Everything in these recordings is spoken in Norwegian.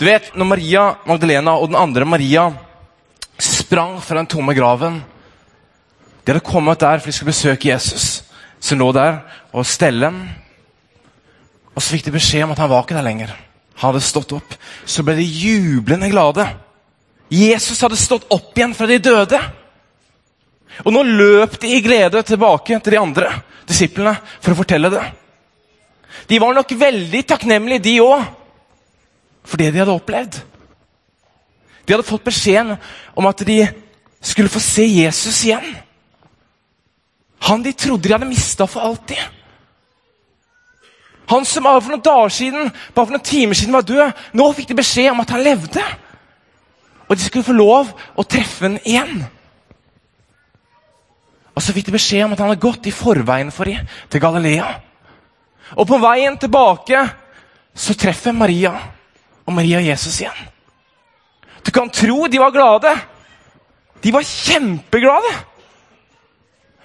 Du vet, når Maria Magdalena og den andre Maria sprang fra den tomme graven De hadde kommet der for de skulle besøke Jesus, som lå der og stelle ham. Og så fikk de beskjed om at han var ikke der lenger. Han hadde stått opp. Så ble de jublende glade. Jesus hadde stått opp igjen fra de døde. Og nå løp de i glede tilbake til de andre disiplene for å fortelle det. De var nok veldig takknemlige, de òg, for det de hadde opplevd. De hadde fått beskjeden om at de skulle få se Jesus igjen. Han de trodde de hadde mista for alltid. Han som bare for noen dager siden, bare for noen timer siden var død. Nå fikk de beskjed om at han levde. Og de skulle få lov å treffe ham igjen. Og så fikk de beskjed om at han hadde gått i forveien for dem til Galilea. Og på veien tilbake så treffer Maria og Maria og Jesus igjen. Du kan tro de var glade. De var kjempeglade.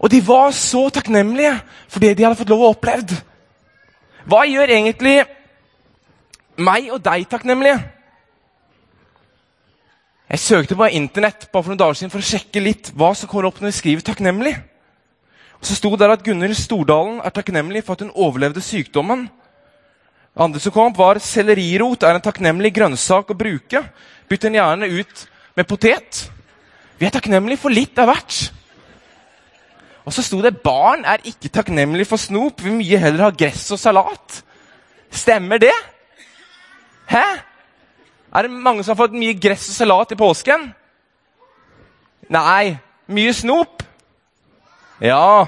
Og de var så takknemlige for det de hadde fått lov å opplevd. Hva gjør egentlig meg og deg takknemlige? Jeg søkte på internett bare for noen dager siden for å sjekke litt hva som kommer opp når vi skriver 'takknemlig'. Og Så sto det at Gunhild Stordalen er takknemlig for at hun overlevde sykdommen. Andre som kom opp var 'sellerirot er en takknemlig grønnsak å bruke'. Bytt den gjerne ut med potet. Vi er takknemlige for litt av hvert. Og så sto det 'barn er ikke takknemlig for snop'. Vi vil mye heller ha gress og salat. Stemmer det? Hæ? Er det mange som har fått mye gress og salat i påsken? Nei. Mye snop? Ja.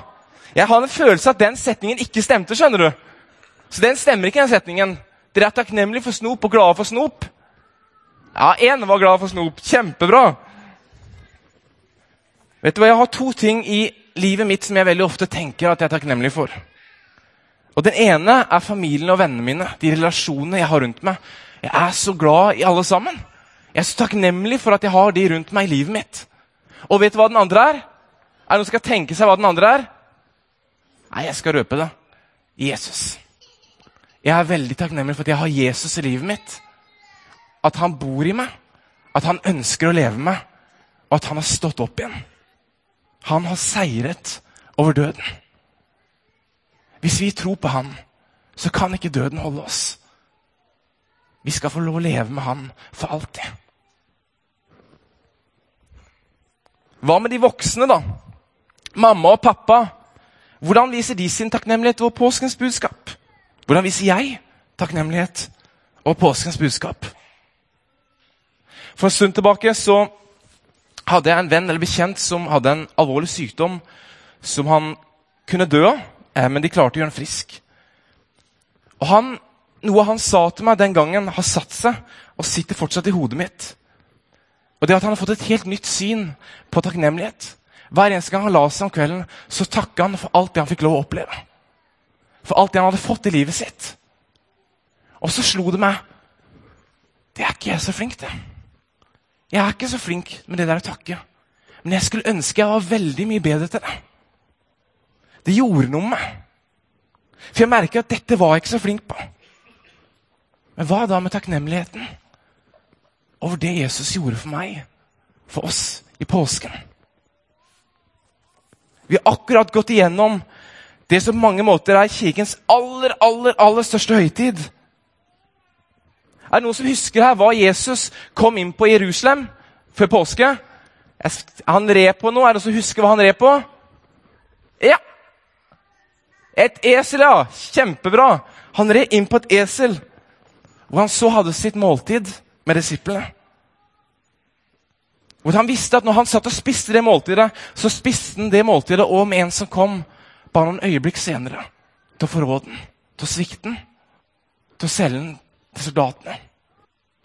Jeg har en følelse at den setningen ikke stemte. skjønner du. Så den stemmer ikke, den setningen. Dere er takknemlige for snop og glade for snop. Ja, én var glad for snop. Kjempebra. Vet du hva, Jeg har to ting i livet mitt som jeg veldig ofte tenker at jeg er takknemlig for. Og Den ene er familien og vennene mine, de relasjonene jeg har rundt meg. Jeg er så glad i alle sammen. Jeg er så takknemlig for at jeg har de rundt meg i livet mitt. Og vet du hva den andre er? Er det noen som skal tenke seg hva den andre er? Nei, jeg skal røpe det. Jesus. Jeg er veldig takknemlig for at jeg har Jesus i livet mitt. At han bor i meg, at han ønsker å leve med og at han har stått opp igjen. Han har seiret over døden. Hvis vi tror på han, så kan ikke døden holde oss. Vi skal få lov å leve med han for alltid. Hva med de voksne, da? Mamma og pappa. Hvordan viser de sin takknemlighet over påskens budskap? Hvordan viser jeg takknemlighet og påskens budskap? For en stund tilbake så hadde jeg en venn eller bekjent som hadde en alvorlig sykdom som han kunne dø av, eh, men de klarte å gjøre han frisk. Og han, Noe han sa til meg den gangen, har satt seg og sitter fortsatt i hodet mitt. Og det at Han har fått et helt nytt syn på takknemlighet. Hver eneste gang han la seg om kvelden, så takka han for alt det han fikk lov å oppleve. For alt det han hadde fått i livet sitt. Og så slo det meg Det er ikke jeg så flink til. Jeg er ikke så flink med det der å takke. Men jeg skulle ønske jeg var veldig mye bedre til det. Det gjorde noe med meg. For jeg merker at dette var jeg ikke så flink på. Men hva da med takknemligheten over det Jesus gjorde for meg, for oss, i påsken? Vi har akkurat gått igjennom det som på mange måter er kirkens aller, aller, aller største høytid. Er det noen som husker her hva Jesus kom inn på Jerusalem før påske? Han red på noe. Er det noen som husker hva han red på? Ja! Et esel, ja. Kjempebra. Han red inn på et esel, hvor han så hadde sitt måltid med disiplene. Hvor han visste at når han satt og spiste det måltidet, så spiste han det måltidet òg med en som kom bare noen øyeblikk senere til å forråde den, til å svikte den, til å selge den til soldatene,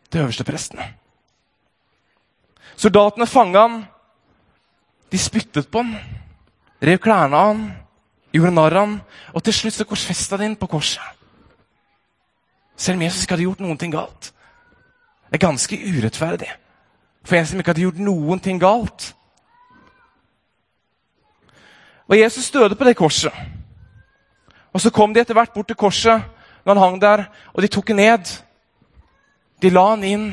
til øversteprestene. Soldatene fanga han, de spyttet på han, rev klærne av han, gjorde narr av han, og til slutt så korsfesta de ham på korset. Selv om Jesus ikke hadde gjort noen ting galt. Det er ganske urettferdig for en som ikke hadde gjort noen ting galt. Og Jesus døde på det korset. Og Så kom de etter hvert bort til korset når han hang der, og de tok ham ned. De la han inn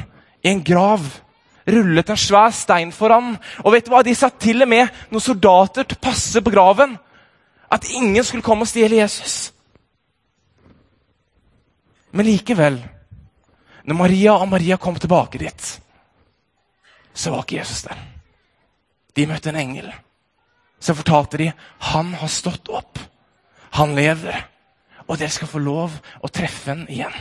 i en grav. Rullet en svær stein foran. Og vet du hva? De satt til og med noen soldater til å passe på graven. At ingen skulle komme og stjele Jesus. Men likevel, når Maria og Maria kom tilbake dit, så var ikke Jesus der. De møtte en engel. Så fortalte de han har stått opp. Han lever. Og dere skal få lov å treffe ham igjen.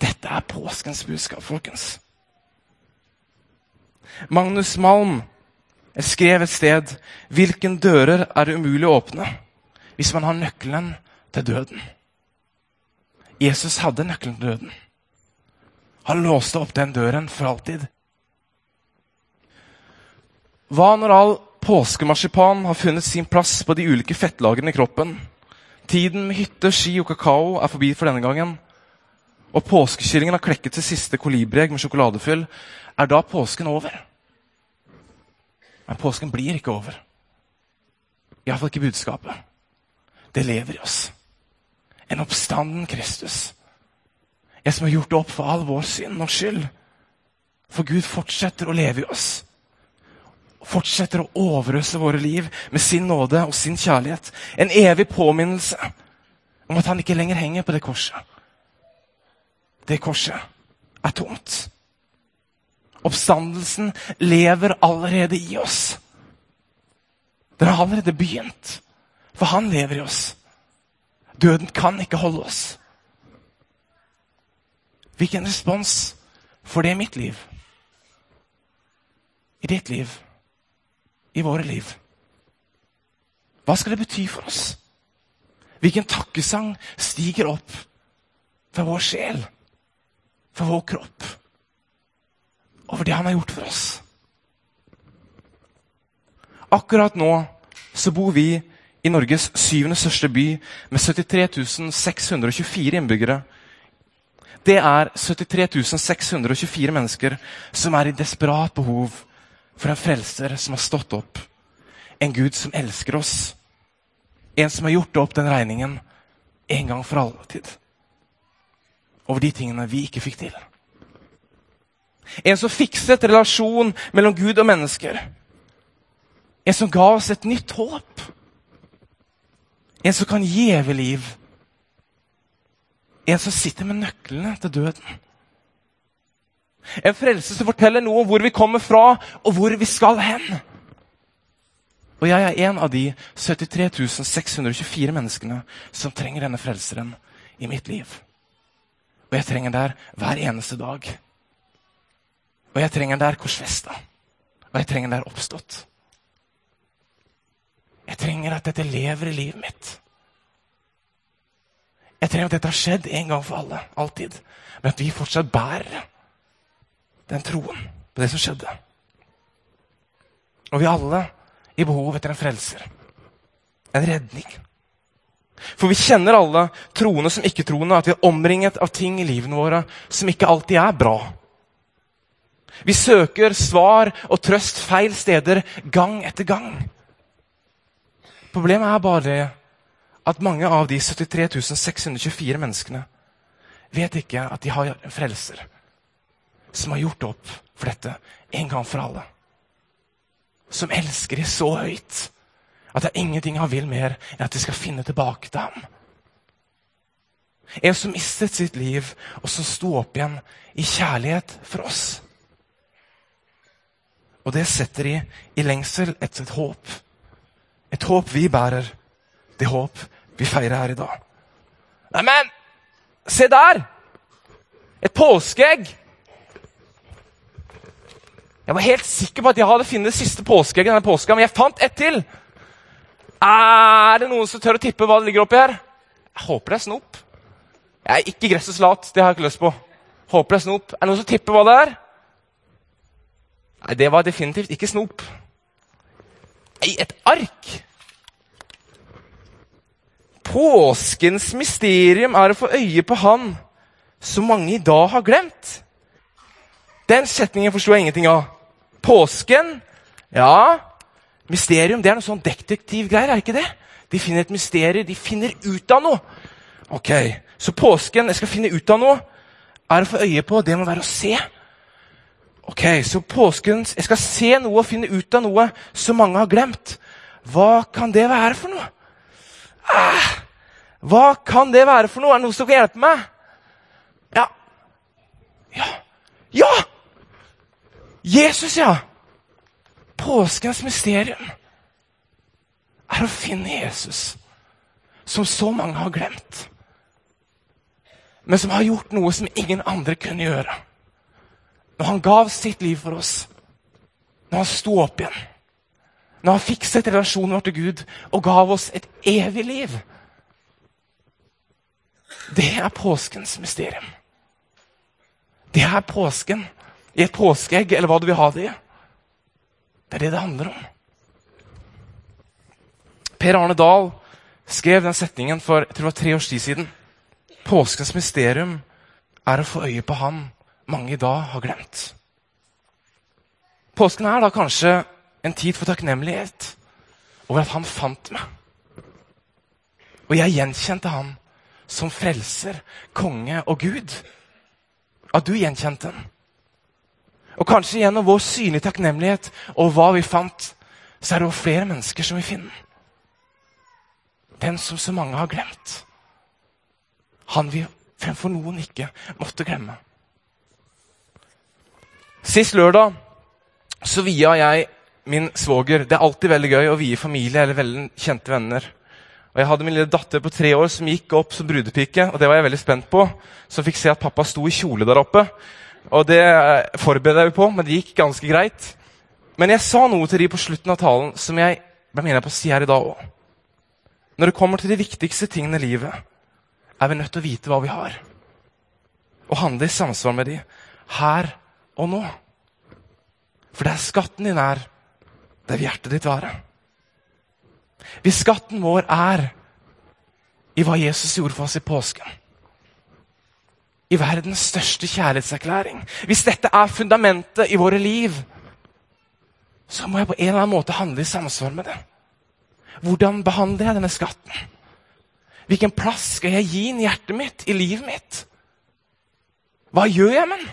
Dette er påskens budskap, folkens. Magnus Malm skrev et sted hvilken dører er det umulig å åpne hvis man har nøkkelen til døden. Jesus hadde nøkkelen til døden. Han låste opp den døren for alltid. Hva når all påskemarsipan har funnet sin plass på de ulike fettlagrene i kroppen? Tiden med hytte, ski og kakao er forbi for denne gangen. Og påskekyllingen har klekket til siste kolibriegg med sjokoladefyll. Er da påsken over? Men påsken blir ikke over. Iallfall ikke budskapet. Det lever i oss. En oppstanden Kristus. En som har gjort opp for all vår synd og skyld. For Gud fortsetter å leve i oss. Fortsetter å overøse våre liv med sin nåde og sin kjærlighet. En evig påminnelse om at han ikke lenger henger på det korset. Det korset er tomt. Oppstandelsen lever allerede i oss. Den har allerede begynt, for han lever i oss. Døden kan ikke holde oss. Hvilken respons får det i mitt liv? I ditt liv? I våre liv? Hva skal det bety for oss? Hvilken takkesang stiger opp fra vår sjel, fra vår kropp, over det han har gjort for oss? Akkurat nå så bor vi i Norges syvende største by med 73 624 innbyggere. Det er 73 624 mennesker som er i desperat behov for en frelser som har stått opp. En Gud som elsker oss. En som har gjort opp den regningen en gang for alltid. Over de tingene vi ikke fikk til. En som fikset relasjon mellom Gud og mennesker. En som ga oss et nytt håp. En som kan gi evig liv. En som sitter med nøklene til døden. En frelse som forteller noe om hvor vi kommer fra, og hvor vi skal hen. Og jeg er en av de 73 624 menneskene som trenger denne frelseren i mitt liv. Og jeg trenger der hver eneste dag. Og jeg trenger der korsfesta. Og jeg trenger der oppstått. Jeg trenger at dette lever i livet mitt. Jeg trenger at dette har skjedd en gang for alle. Alltid. Men at vi fortsatt bærer den troen på det som skjedde. Og vi alle i behov etter en frelser. En redning. For vi kjenner alle, troende som ikke-troende, at vi er omringet av ting i livene våre som ikke alltid er bra. Vi søker svar og trøst feil steder gang etter gang. Problemet er bare det at mange av de 73 624 menneskene vet ikke at de har en frelser som har gjort opp for dette en gang for alle. Som elsker de så høyt at det er ingenting han vil mer enn at de skal finne tilbake til ham. En som mistet sitt liv, og som sto opp igjen i kjærlighet for oss. Og det setter de i lengsel etter et håp et håp vi bærer. Det håp vi feirer her i dag. Neimen, se der! Et påskeegg! Jeg var helt sikker på at jeg hadde funnet siste påskeegget denne påska, men jeg fant ett til. Er det noen som tør å tippe hva det ligger oppi her? Jeg håper det er snop. Jeg er ikke gressets lat. Det har jeg ikke lyst på. Håper det er snop. Er det noen som tipper hva det er? Nei, det var definitivt ikke snop. Nei, et ark! Påskens mysterium er å få øye på Han som mange i dag har glemt. Den setningen forsto jeg ingenting av. Påsken Ja, mysterium det er noe sånn detektivgreier, er ikke det? De finner et mysterium, de finner ut av noe. Ok, Så påsken, jeg skal finne ut av noe. er å få øye på, det må være å se. Ok, Så påsken Jeg skal se noe og finne ut av noe som mange har glemt. Hva kan det være for noe? Ah, hva kan det være for noe? Er det noe som kan hjelpe meg? Ja. Ja! Jesus, ja! Påskens mysterium er å finne Jesus, som så mange har glemt. Men som har gjort noe som ingen andre kunne gjøre. Når han gav sitt liv for oss, når han sto opp igjen, når han fikset relasjonen vår til Gud og gav oss et evig liv. Det er påskens mysterium. Det er påsken i et påskeegg, eller hva du vil ha det i. Det er det det handler om. Per Arne Dahl skrev den setningen for jeg tror det var tre års tid siden. Påskens mysterium er å få øye på Han mange i dag har glemt. Påsken er da kanskje en tid for takknemlighet over at han fant meg. Og jeg gjenkjente han som frelser, konge og Gud. At du gjenkjente han. Og kanskje gjennom vår synlige takknemlighet og hva vi fant, så er det også flere mennesker som vil finne den. Som så mange har glemt. Han vi fremfor noen ikke måtte glemme. Sist lørdag så via jeg min svoger. Det er alltid veldig gøy å vie familie eller veldig kjente venner. Og Jeg hadde min lille datter på tre år som gikk opp som brudepike. og det var jeg veldig spent på. Som fikk se at pappa sto i kjole der oppe. Og Det forberedte jeg på, men det gikk ganske greit. Men jeg sa noe til de på slutten av talen som jeg mener på å si her i dag òg. Når det kommer til de viktigste tingene i livet, er vi nødt til å vite hva vi har. Og handle i samsvar med de her og nå. For der skatten din er, der vil hjertet ditt være. Hvis skatten vår er i hva Jesus gjorde for oss i påsken, i verdens største kjærlighetserklæring Hvis dette er fundamentet i våre liv, så må jeg på en eller annen måte handle i samsvar med det. Hvordan behandler jeg denne skatten? Hvilken plass skal jeg gi den i hjertet mitt, i livet mitt? Hva gjør jeg med den?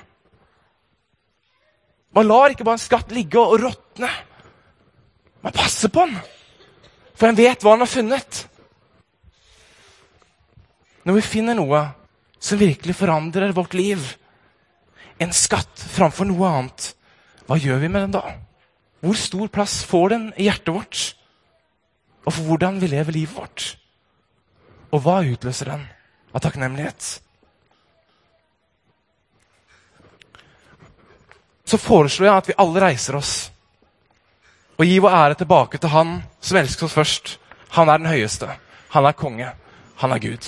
Man lar ikke bare en skatt ligge og råtne. Man passer på den, for en vet hva en har funnet. Når vi finner noe som virkelig forandrer vårt liv, en skatt framfor noe annet, hva gjør vi med den da? Hvor stor plass får den i hjertet vårt? Og for hvordan vi lever livet vårt? Og hva utløser den av takknemlighet? Så foreslår jeg at vi alle reiser oss og gir vår ære tilbake til Han som elsker oss først. Han er den høyeste. Han er konge. Han er Gud.